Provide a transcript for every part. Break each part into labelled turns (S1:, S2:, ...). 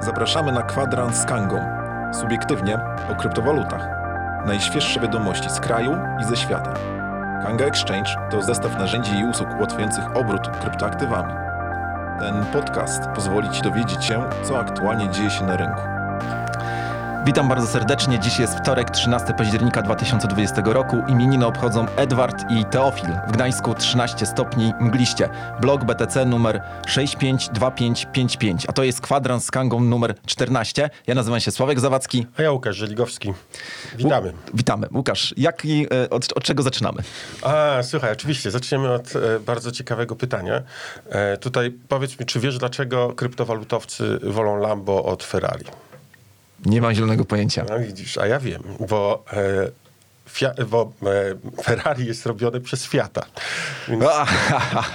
S1: Zapraszamy na kwadrans z Kangą. Subiektywnie o kryptowalutach. Najświeższe wiadomości z kraju i ze świata. Kanga Exchange to zestaw narzędzi i usług ułatwiających obrót kryptoaktywami. Ten podcast pozwoli Ci dowiedzieć się, co aktualnie dzieje się na rynku.
S2: Witam bardzo serdecznie. Dziś jest wtorek, 13 października 2020 roku. Imieniny obchodzą Edward i Teofil. W Gdańsku 13 stopni mgliście. Blok BTC numer 652555. A to jest kwadrans z kangą numer 14. Ja nazywam się Sławek Zawadzki.
S3: A ja Łukasz Żeligowski. Witamy.
S2: Witamy. Łukasz, jak i e, od, od czego zaczynamy?
S3: A, słuchaj, oczywiście, zaczniemy od e, bardzo ciekawego pytania. E, tutaj powiedz mi, czy wiesz, dlaczego kryptowalutowcy wolą Lambo od Ferrari?
S2: Nie mam zielonego pojęcia.
S3: No widzisz, a ja wiem, bo, e, Fia- bo e, Ferrari jest robione przez Fiata. Więc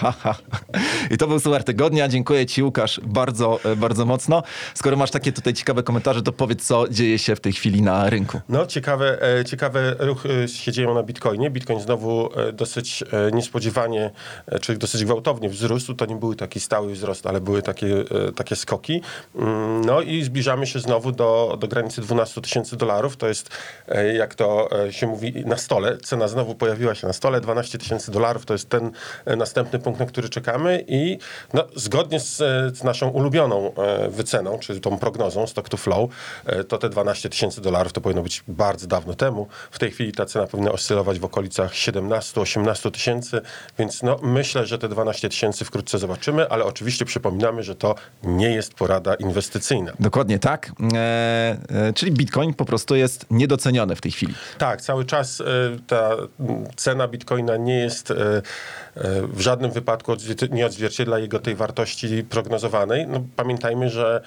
S2: I to był super tygodnia. Dziękuję Ci, Łukasz, bardzo, e, bardzo mocno. Skoro masz takie tutaj ciekawe komentarze, to powiedz, co dzieje się w tej chwili na rynku.
S3: No, ciekawe, e, ciekawe ruchy się dzieją na Bitcoinie. Bitcoin znowu e, dosyć e, niespodziewanie, e, czy dosyć gwałtownie wzrósł. To nie był taki stały wzrost, ale były takie, e, takie skoki. Mm, No i zbliżamy się znowu do, do granicy 12 tysięcy dolarów. To jest, e, jak to e, się mówi, na stole. Cena znowu pojawiła się na stole. 12 tysięcy dolarów to jest ten e, następny punkt, na który czekamy. I no, zgodnie z, e, z naszą ulubioną e, wyceną, czy tą prognozą stock to flow, to te 12 tysięcy dolarów to powinno być bardzo dawno temu. W tej chwili ta cena powinna oscylować w okolicach 17-18 tysięcy, więc no, myślę, że te 12 tysięcy wkrótce zobaczymy, ale oczywiście przypominamy, że to nie jest porada inwestycyjna.
S2: Dokładnie tak. E, e, czyli Bitcoin po prostu jest niedoceniony w tej chwili.
S3: Tak, cały czas e, ta cena bitcoina nie jest e, e, w żadnym wypadku nie odzwierciedla jego tej wartości prognozowanej. No, pamiętajmy, że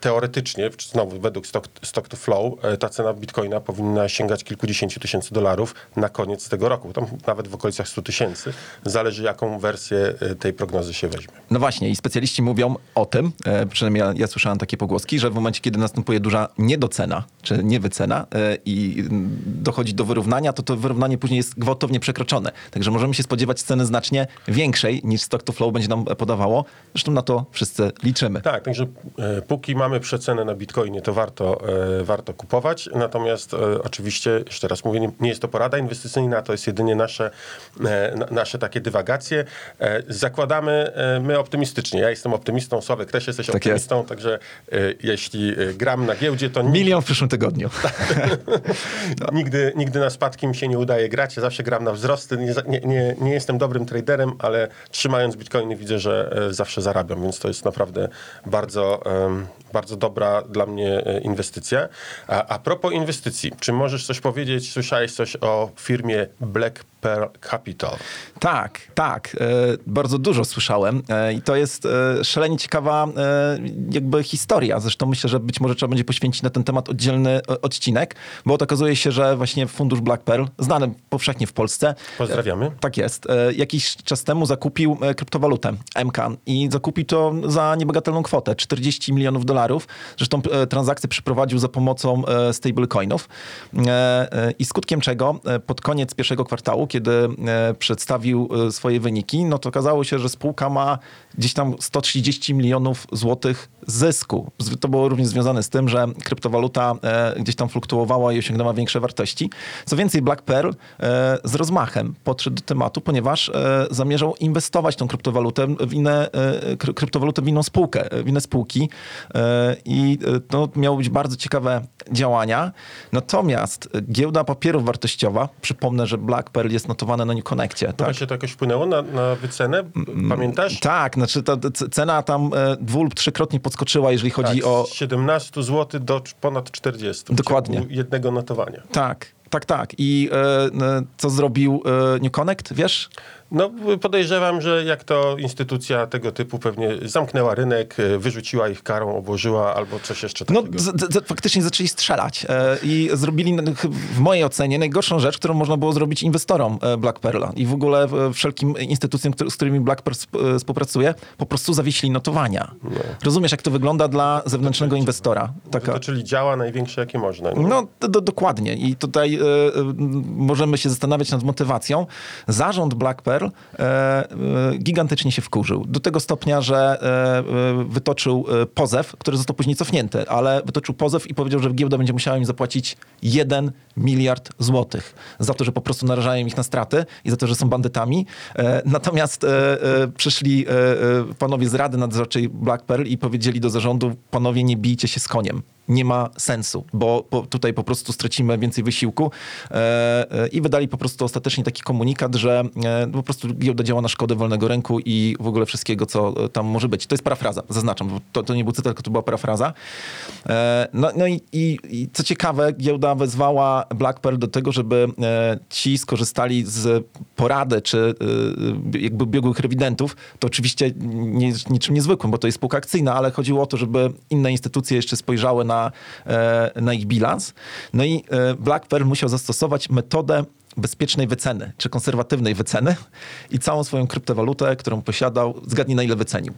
S3: teoretycznie, znowu według stock, stock to flow, ta cena bitcoina powinna sięgać kilkudziesięciu tysięcy dolarów na koniec tego roku. Tam nawet w okolicach 100 tysięcy. Zależy, jaką wersję tej prognozy się weźmie.
S2: No właśnie, i specjaliści mówią o tym, przynajmniej ja, ja słyszałem takie pogłoski, że w momencie, kiedy następuje duża niedocena, czy niewycena i mm, dochodzi do wyrównania, to to wyrównanie później jest gwałtownie przekroczone. Także możemy się spodziewać ceny znacznie większej niż stock to flow będzie nam podawało. Zresztą na to wszyscy liczymy.
S3: Tak, także e, póki mamy przecenę na Bitcoinie, to warto, e, warto kupować. Natomiast e, oczywiście, jeszcze raz mówię, nie, jest to porada inwestycyjna, to jest jedynie nasze, e, na, nasze takie dywagacje. E, zakładamy e, my optymistycznie. Ja jestem optymistą, Sławek też jesteś
S2: Tak
S3: optymistą, także e, jeśli e, gram na giełdzie, to
S2: Milion w przyszłym tygodniu.
S3: nigdy, nigdy na spadki mi się nie udaje grać. Ja zawsze gram na wzrosty. Nie, nie, nie, jestem dobrym traderem, ale trzymając bitcoiny widzę, że e, zawsze zarabiam, więc to jest naprawdę bardzo, bardzo dobra dla mnie e, inwestycja. A, a propos inwestycji, czy możesz coś powiedzieć? Słyszałeś coś o firmie Black Pearl Capital?
S2: Tak, tak. E, bardzo dużo słyszałem e, i to jest e, szalenie ciekawa jakby historia. Zresztą myślę, że być może trzeba będzie poświęcić na ten temat oddzielny odcinek, bo to okazuje się, że właśnie fundusz Black Pearl, znany powszechnie w Polsce,
S3: Pozdrawiamy.
S2: tak jest. Jakiś czas temu zakupił kryptowalutę MK i zakupił to za niebagatelną kwotę 40 milionów dolarów. Zresztą transakcję przeprowadził za pomocą stablecoinów. I skutkiem czego pod koniec pierwszego kwartału, kiedy e, przedstawił e, swoje wyniki, no to okazało się, że spółka ma gdzieś tam 130 milionów złotych zysku. To było również związane z tym, że kryptowaluta e, gdzieś tam fluktuowała i osiągnęła większe wartości. Co więcej, Black Pearl z rozmachem podszedł do tematu, ponieważ zamierzał inwestować tą kryptowalutę w inne, kry, kryptowalutę w inną spółkę, w inne spółki i to miało być bardzo ciekawe działania. Natomiast giełda papierów wartościowa, przypomnę, że Black Pearl jest notowane na New Connectie.
S3: Tak? Się to jakoś wpłynęło na, na wycenę? Pamiętasz?
S2: Tak, znaczy ta cena tam e, dwu lub trzykrotnie podskoczyła, jeżeli chodzi
S3: Tak,
S2: o...
S3: z 17 zł do ponad 40. w
S2: Dokładnie.
S3: jednego notowania.
S2: Tak, tak, tak. I e, co zrobił e, New Connect, wiesz?
S3: No, podejrzewam, że jak to instytucja tego typu pewnie zamknęła rynek, e, wyrzuciła ich karą, obłożyła albo coś jeszcze
S2: No,
S3: takiego.
S2: z, z, faktycznie zaczęli strzelać e, i zrobili, n- ch- w mojej ocenie, najgorszą rzecz, którą można było zrobić inwestorom e, Black Pearla i w ogóle wszelkim instytucjom, z którymi Black Pearl e, współpracuje, po prostu zawiesili notowania. Rozumiesz, jak to wygląda dla zewnętrznego inwestora? Taka,
S3: czyli działa największe, jakie można. Nie?
S2: No, do, do, dokładnie. I tutaj e, możemy się zastanawiać nad motywacją. Zarząd Black Pearl e, e, gigantycznie się wkurzył. Do tego stopnia, że e, wytoczył pozew, który został później cofnięty, ale wytoczył pozew i powiedział, że giełda będzie musiała im zapłacić 1 miliard złotych za to, że po prostu narażają ich na straty i za to, że są bandytami. Natomiast przyszli panowie z Rady Nadzorczej Black Pearl i powiedzieli do zarządu, panowie nie bijcie się z koniem. Nie ma sensu, bo po, tutaj po prostu stracimy więcej wysiłku e, e, i wydali po prostu ostatecznie taki komunikat, że e, po prostu giełda działa na szkodę wolnego rynku i w ogóle wszystkiego, co e, tam może być. To jest parafraza, zaznaczam, bo to, to nie był cytat, tylko to była parafraza. E, no no i, i, i co ciekawe, giełda wezwała Black Pearl do tego, żeby e, ci skorzystali z porady, czy jakby biegłych rewidentów. To oczywiście nie niczym niezwykłym, bo to jest spółka akcyjna, ale chodziło o to, żeby inne instytucje jeszcze spojrzały na, e, na ich bilans. No i e, Black Pearl musiał zastosować metodę bezpiecznej wyceny, czy konserwatywnej wyceny i całą swoją kryptowalutę, którą posiadał, zgadnij na ile wycenił.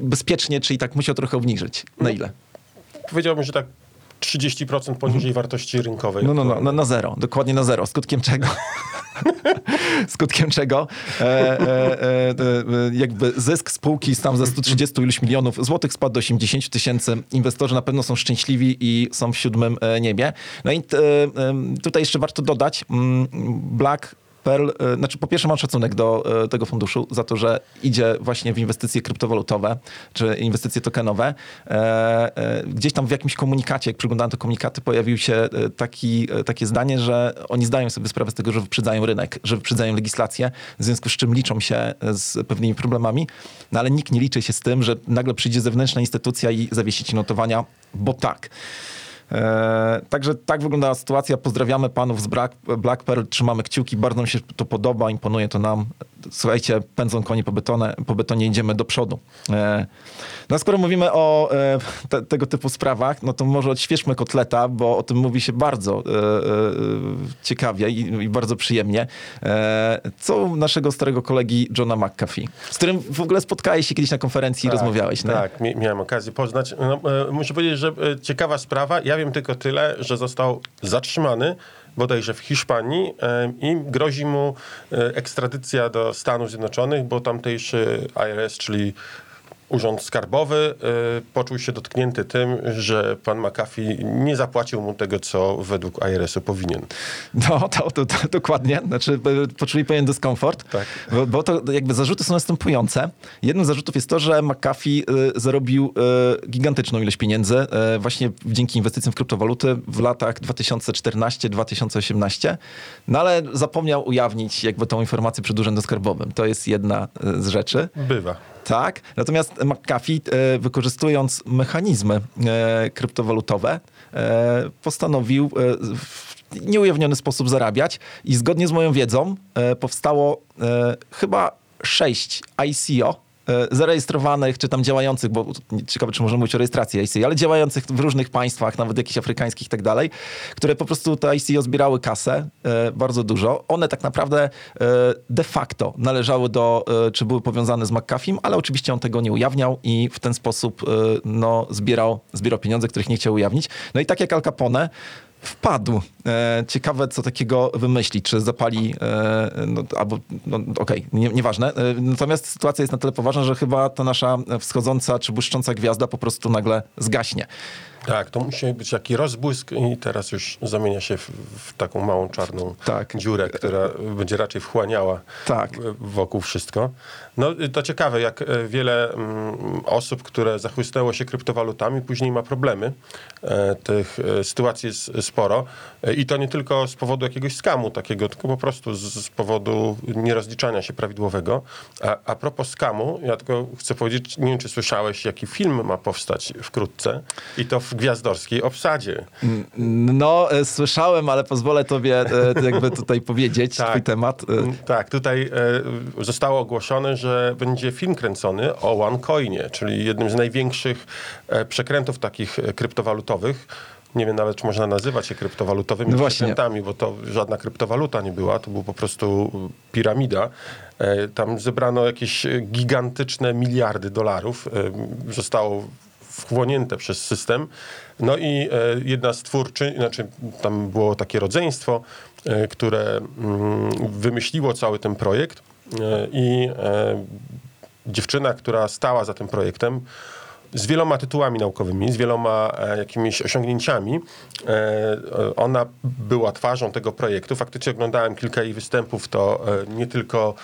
S2: Bezpiecznie, czyli tak musiał trochę obniżyć. Na ile?
S3: Powiedziałbym, że tak 30% poniżej wartości rynkowej.
S2: No, no, no, no, na zero, dokładnie na zero. Skutkiem czego? Skutkiem czego e, e, e, e, jakby zysk spółki tam ze 130 iluś milionów złotych spadł do 80 tysięcy. Inwestorzy na pewno są szczęśliwi i są w siódmym e, niebie. No i t, e, tutaj jeszcze warto dodać, mm, Black Pearl, e, znaczy po pierwsze mam szacunek do e, tego funduszu za to, że idzie właśnie w inwestycje kryptowalutowe, czy inwestycje tokenowe. E, Gdzieś tam w jakimś komunikacie, jak przyglądałem te komunikaty, pojawił się taki, takie zdanie, że oni zdają sobie sprawę z tego, że wyprzedzają rynek, że wyprzedzają legislację, w związku z czym liczą się z pewnymi problemami, no ale nikt nie liczy się z tym, że nagle przyjdzie zewnętrzna instytucja i zawiesi ci notowania, bo tak. E, także tak wyglądała sytuacja. Pozdrawiamy panów z Black, Black Pearl, trzymamy kciuki, bardzo nam się to podoba, imponuje to nam. Słuchajcie, pędzą konie po, betone, po betonie, idziemy do przodu. E, no skoro mówimy o e, te, tego typu sprawach, no to może odświeżmy kotleta, bo o tym mówi się bardzo e, e, ciekawie i, i bardzo przyjemnie. E, co u naszego starego kolegi Johna McAfee, z którym w ogóle spotkałeś się kiedyś na konferencji i rozmawiałeś. nie?
S3: Tak, mi- miałem okazję poznać. No, muszę powiedzieć, że ciekawa sprawa. Ja wiem tylko tyle, że został zatrzymany bodajże w Hiszpanii i grozi mu e, ekstradycja do Stanów Zjednoczonych, bo tamtejszy IRS, czyli Urząd Skarbowy e, poczuł się dotknięty tym, że pan McAfee nie zapłacił mu tego, co według IRS-u powinien.
S2: No, to, to, to dokładnie. Znaczy, e, poczuli pewien dyskomfort,
S3: Tak.
S2: bo, bo to jakby zarzuty są następujące. Jednym z zarzutów jest to, że McAfee y, zarobił y, gigantyczną ilość pieniędzy y, właśnie dzięki inwestycjom w kryptowaluty w latach 2014-2018, no ale zapomniał ujawnić jakby tą informację przed Urzędem Skarbowym. To jest jedna y, z rzeczy.
S3: Bywa.
S2: Tak, natomiast McAfee, e, wykorzystując mechanizmy e, kryptowalutowe, e, postanowił w nieujawniony sposób zarabiać i zgodnie z moją wiedzą powstało chyba sześć ICO, zarejestrowanych, czy tam działających, bo ciekawe, czy możemy mówić o rejestracji ICO, ale działających w różnych państwach, nawet jakichś afrykańskich i tak dalej, które po prostu te ICO zbierały kasę, e, bardzo dużo. One tak naprawdę e, de facto należały do, e, czy były powiązane z McAfee'em, ale oczywiście on tego nie ujawniał i w ten sposób e, no, zbierał, zbierał pieniądze, których nie chciał ujawnić. No i tak jak Al Capone, wpadł. E, ciekawe, co takiego wymyśli, czy zapali, e, no, albo, no, okej, nie, nieważne. E, natomiast sytuacja jest na tyle poważna, że chyba ta nasza wschodząca czy błyszcząca gwiazda po prostu nagle zgaśnie.
S3: Tak, to musi być taki rozbłysk i teraz już zamienia się w, w taką małą czarną
S2: Tak.
S3: dziurę, która będzie raczej wchłaniała
S2: Tak.
S3: wokół wszystko. No to ciekawe, jak e, wiele mm, osób, które zachłysnęło się kryptowalutami, później ma problemy. E, Tych e, sytuacji jest sporo i to nie tylko z powodu jakiegoś skamu takiego, tylko po prostu z, z powodu nierozliczania się prawidłowego. A, a propos skamu, ja tylko chcę powiedzieć, nie wiem, czy słyszałeś, jaki film ma powstać wkrótce i to w gwiazdorskiej obsadzie.
S2: No, e, słyszałem, ale pozwolę tobie e, jakby tutaj powiedzieć
S3: Tak.
S2: twój temat. E,
S3: Tak, tutaj zostało ogłoszone, że będzie film kręcony o OneCoinie, czyli jednym z największych przekrętów takich kryptowalutowych. Nie wiem nawet, czy można nazywać je kryptowalutowymi
S2: No
S3: bo to żadna kryptowaluta nie była, to był po prostu piramida. E, Tam zebrano jakieś gigantyczne miliardy dolarów. E, Zostało wchłonięte przez system. No i e, jedna z twórczy, znaczy tam było takie rodzeństwo, które mm, wymyśliło cały ten projekt i dziewczyna, która stała za tym projektem, z wieloma tytułami naukowymi, z wieloma e, jakimiś osiągnięciami. E, e, ona była twarzą tego projektu. Faktycznie oglądałem kilka jej występów, to nie tylko,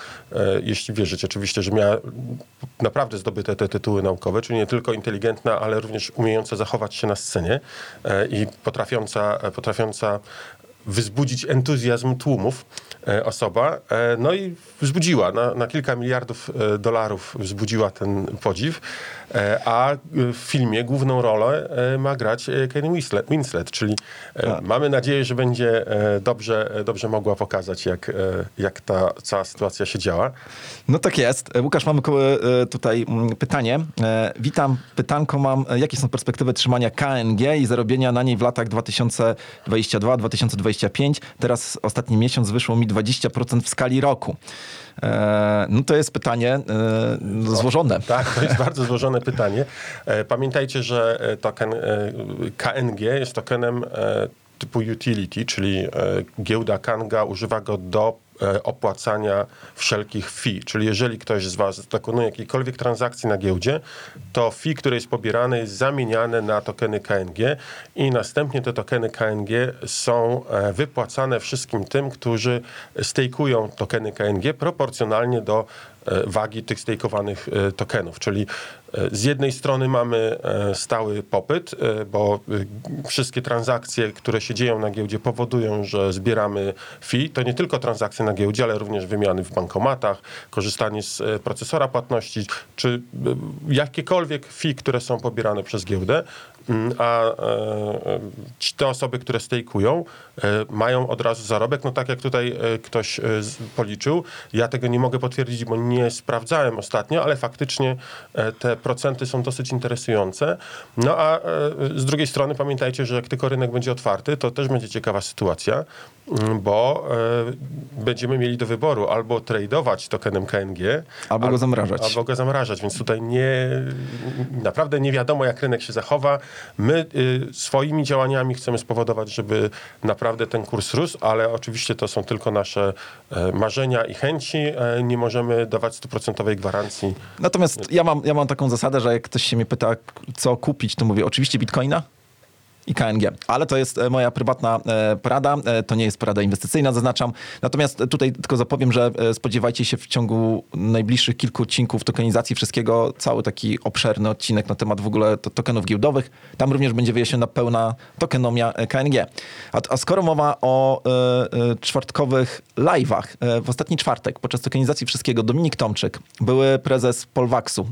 S3: jeśli wierzyć oczywiście, że miała naprawdę zdobyte te tytuły naukowe, czyli nie tylko inteligentna, ale również umiejąca zachować się na scenie i potrafiąca, potrafiąca wzbudzić entuzjazm tłumów osoba. E, no i wzbudziła, na, na kilka miliardów e, dolarów wzbudziła ten podziw, e, a e, w filmie główną rolę e, ma grać e, Kate Winslet, Winslet czyli e, mamy nadzieję, że będzie e, dobrze, e, dobrze mogła pokazać, jak, e, jak ta cała sytuacja się działa.
S2: No tak jest. E, Łukasz, mamy e, tutaj mm, pytanie. E, Witam. Pytanko mam. E, Jakie są perspektywy trzymania KNG i zarobienia na niej w latach 2022-2025? Teraz ostatni miesiąc wyszło mi 20% w skali roku. E, No to jest pytanie e, złożone.
S3: Tak, to jest bardzo złożone pytanie. E, Pamiętajcie, że token KNG jest tokenem typu utility, czyli giełda Kanga używa go do opłacania wszelkich fee. Czyli jeżeli ktoś z Was dokonuje jakiejkolwiek transakcji na giełdzie, to fee, które jest pobierane, jest zamieniane na tokeny KNG i następnie te tokeny KNG są e, wypłacane wszystkim tym, którzy stejkują tokeny KNG proporcjonalnie do e, wagi tych stejkowanych e, tokenów. Czyli e, z jednej strony mamy e, stały popyt, e, bo e, wszystkie transakcje, które się dzieją na giełdzie powodują, że zbieramy fee. To nie tylko transakcje na giełdzie, ale również wymiany w bankomatach, korzystanie z e, procesora płatności, czy e, jakiekolwiek fee, które są pobierane przez giełdę. Mm, A e, te osoby, które stejkują, e, mają od razu zarobek. No tak jak tutaj e, ktoś policzył, ja tego nie mogę potwierdzić, bo nie sprawdzałem ostatnio, ale faktycznie te procenty są dosyć interesujące. No a z drugiej strony pamiętajcie, że jak tylko rynek będzie otwarty, to też będzie ciekawa sytuacja, mm, bo będziemy mieli do wyboru albo tradeować tokenem KNG,
S2: Albo go zamrażać.
S3: Albo go zamrażać, więc tutaj nie, naprawdę nie wiadomo, jak rynek się zachowa. My y, swoimi działaniami chcemy spowodować, żeby naprawdę ten kurs rósł, ale oczywiście to są tylko nasze e, marzenia i chęci. E, nie możemy dawać stuprocentowej gwarancji.
S2: Natomiast ja mam, ja mam taką zasadę, że jak ktoś się mnie pyta, co kupić, to mówię oczywiście bitcoina i KNG. Ale to jest e, moja prywatna e, porada, e, to nie jest porada inwestycyjna, zaznaczam. Natomiast tutaj tylko zapowiem, że spodziewajcie się w ciągu najbliższych kilku odcinków tokenizacji wszystkiego, cały taki obszerny odcinek na temat w ogóle to, tokenów giełdowych. Tam również będzie wyjaśniona pełna tokenomia KNG. A, a skoro mowa o e, e, czwartkowych live'ach, e, w ostatni czwartek podczas tokenizacji wszystkiego Dominik Tomczyk, były prezes Polwaksu,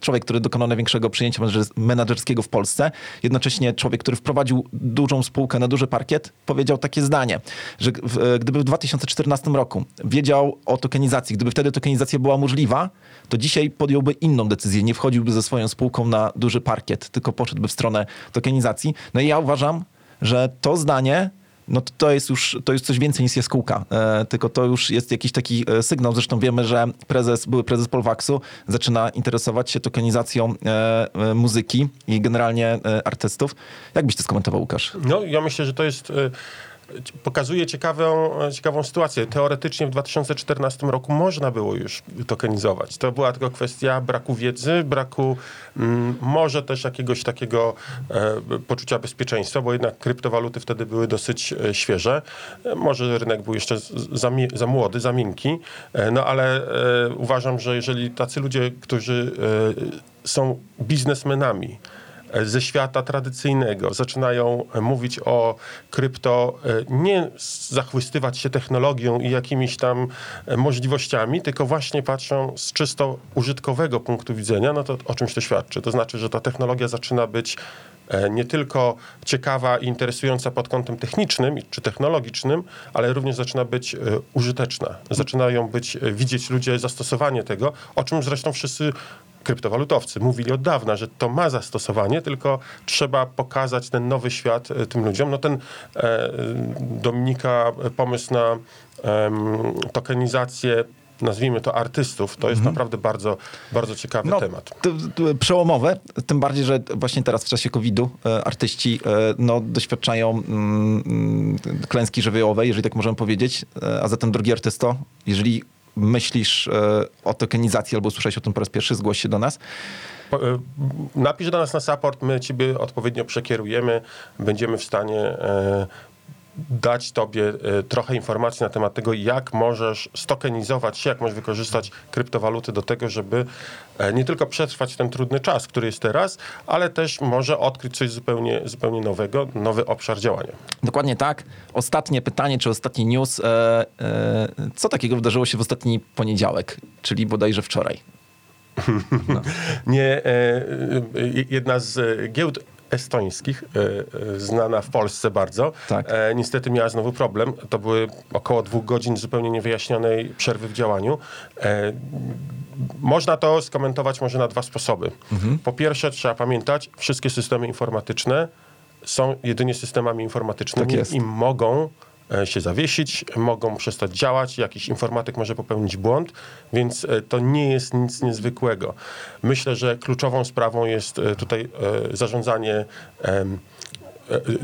S2: człowiek, który dokonał największego przyjęcia menedżers- menedżerskiego w Polsce, jednocześnie człowiek, który wprowadził dużą spółkę na duży parkiet, powiedział takie zdanie, że w, e, gdyby w 2014 roku wiedział o tokenizacji, gdyby wtedy tokenizacja była możliwa, to dzisiaj podjąłby inną decyzję, nie wchodziłby ze swoją spółką na duży parkiet, tylko poszedłby w stronę tokenizacji. No i ja uważam, że to zdanie no to, to jest już to jest coś więcej niż jaskółka. E, tylko to już jest jakiś taki e, sygnał. Zresztą wiemy, że prezes, były prezes Polwaksu zaczyna interesować się tokenizacją e, e, muzyki i generalnie e, artystów. Jak byś to skomentował, Łukasz?
S3: No, ja myślę, że to jest. ci- Pokazuje ciekawą, ciekawą sytuację. Teoretycznie w 2014 roku można było już tokenizować. To była tylko kwestia braku wiedzy, braku mm, może też jakiegoś takiego e, poczucia bezpieczeństwa, bo jednak kryptowaluty wtedy były dosyć e, świeże. E, może rynek był jeszcze za, za młody, za miękki, e, no ale e, uważam, że jeżeli tacy ludzie, którzy e, są biznesmenami, ze świata tradycyjnego zaczynają mówić o krypto, e, nie zachwystywać się technologią i jakimiś tam e, możliwościami, tylko właśnie patrzą z czysto użytkowego punktu widzenia, no to o czymś to świadczy. To znaczy, że ta technologia zaczyna być e, nie tylko ciekawa i interesująca pod kątem technicznym czy technologicznym, ale również zaczyna być e, użyteczna. Zaczynają być, e, widzieć ludzie zastosowanie tego, o czym zresztą wszyscy kryptowalutowcy mówili od dawna, że to ma zastosowanie, tylko trzeba pokazać ten nowy świat e, tym ludziom. No ten e, Dominika pomysł na em, tokenizację nazwijmy to artystów, to jest naprawdę bardzo, bardzo ciekawy temat.
S2: to- to Przełomowe, tym bardziej, że właśnie teraz w czasie COVID-u e, artyści e, no, doświadczają mm, mm, klęski żywiołowej, jeżeli tak możemy powiedzieć. E, a zatem, drogi artysto, jeżeli myślisz e, o tokenizacji albo słyszałeś o tym po raz pierwszy, zgłoś się do nas.
S3: E, Napisz do nas na support, my ciebie odpowiednio przekierujemy, będziemy w stanie e, dać tobie e, trochę informacji na temat tego, jak możesz stokenizować się, jak możesz wykorzystać kryptowaluty do tego, żeby e, nie tylko przetrwać ten trudny czas, który jest teraz, ale też może odkryć coś zupełnie, zupełnie nowego, nowy obszar działania.
S2: Dokładnie tak. Ostatnie pytanie, czy ostatni news. E, co takiego wydarzyło się w ostatni poniedziałek, czyli bodajże wczoraj?
S3: Nie, e, e, jedna z giełd estońskich, e, e, znana w Polsce bardzo,
S2: Tak.
S3: e, niestety miała znowu problem. To były około dwóch godzin zupełnie niewyjaśnionej przerwy w działaniu. Można to skomentować może na dwa sposoby. Po pierwsze, trzeba pamiętać, wszystkie systemy informatyczne są jedynie systemami informatycznymi
S2: Tak
S3: i mogą się zawiesić, mogą przestać działać, jakiś informatyk może popełnić błąd, więc e, to nie jest nic niezwykłego. Myślę, że kluczową sprawą jest e, tutaj e, zarządzanie e,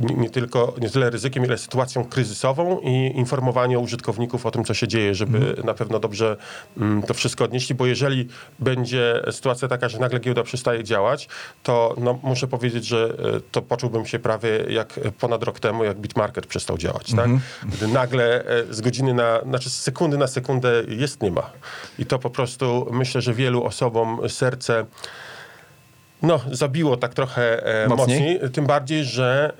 S3: nie, nie tylko, nie tyle ryzykiem, ile sytuacją kryzysową i informowanie użytkowników o tym, co się dzieje, żeby na pewno dobrze mm, to wszystko odnieśli, bo jeżeli będzie sytuacja taka, że nagle giełda przestaje działać, to no, muszę powiedzieć, że e, to poczułbym się prawie jak ponad rok temu, jak Bitmarket przestał działać, tak? Gdy nagle e, z godziny na, znaczy z sekundy na sekundę jest, nie ma. I to po prostu myślę, że wielu osobom serce no, zabiło tak trochę e,
S2: Mocniej?
S3: mocniej. Tym bardziej, że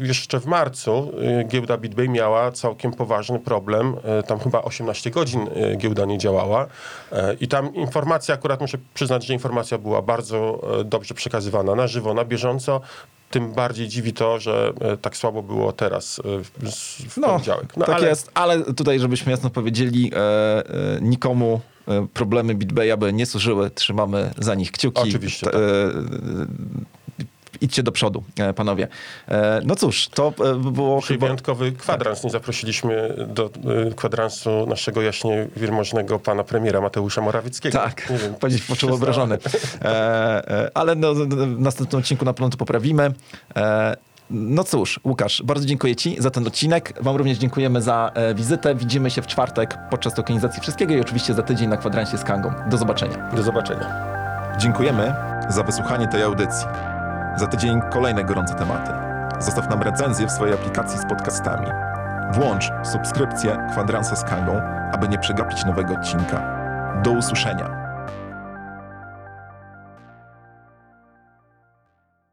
S3: e, jeszcze w marcu e, giełda BitBay miała całkiem poważny problem. E, tam chyba 18 godzin e, giełda nie działała. E, I tam informacja, akurat muszę przyznać, że informacja była bardzo e, dobrze przekazywana na żywo, na bieżąco. Tym bardziej dziwi to, że e, tak słabo było teraz e, w,
S2: No,
S3: poniedziałek.
S2: tak
S3: ale
S2: jest, ale tutaj, żebyśmy jasno powiedzieli, e, e, nikomu e, problemy BitBaya by nie służyły. Trzymamy za nich kciuki.
S3: Oczywiście,
S2: T-
S3: tak.
S2: e, idźcie do przodu, e, panowie. E, no cóż, to e, by było
S3: Dzisiaj
S2: chyba...
S3: wyjątkowy kwadrans. Nie zaprosiliśmy do kwadransu naszego jaśnie wielmożnego pana premiera Mateusza Morawieckiego.
S2: Tak,
S3: Nie wiem,
S2: poczuł obrażony. Ale no, no, w następnym odcinku na pewno to poprawimy. No cóż, Łukasz, bardzo dziękuję Ci za ten odcinek. Wam również dziękujemy za e, wizytę. Widzimy się w czwartek podczas tokenizacji wszystkiego i oczywiście za tydzień na kwadransie z Kangą. Do zobaczenia.
S3: Do zobaczenia.
S1: Dziękujemy za wysłuchanie tej audycji. Za tydzień kolejne gorące tematy. Zostaw nam recenzję w swojej aplikacji z podcastami. Włącz subskrypcję Kwadransa z Kangą, aby nie przegapić nowego odcinka. Do usłyszenia.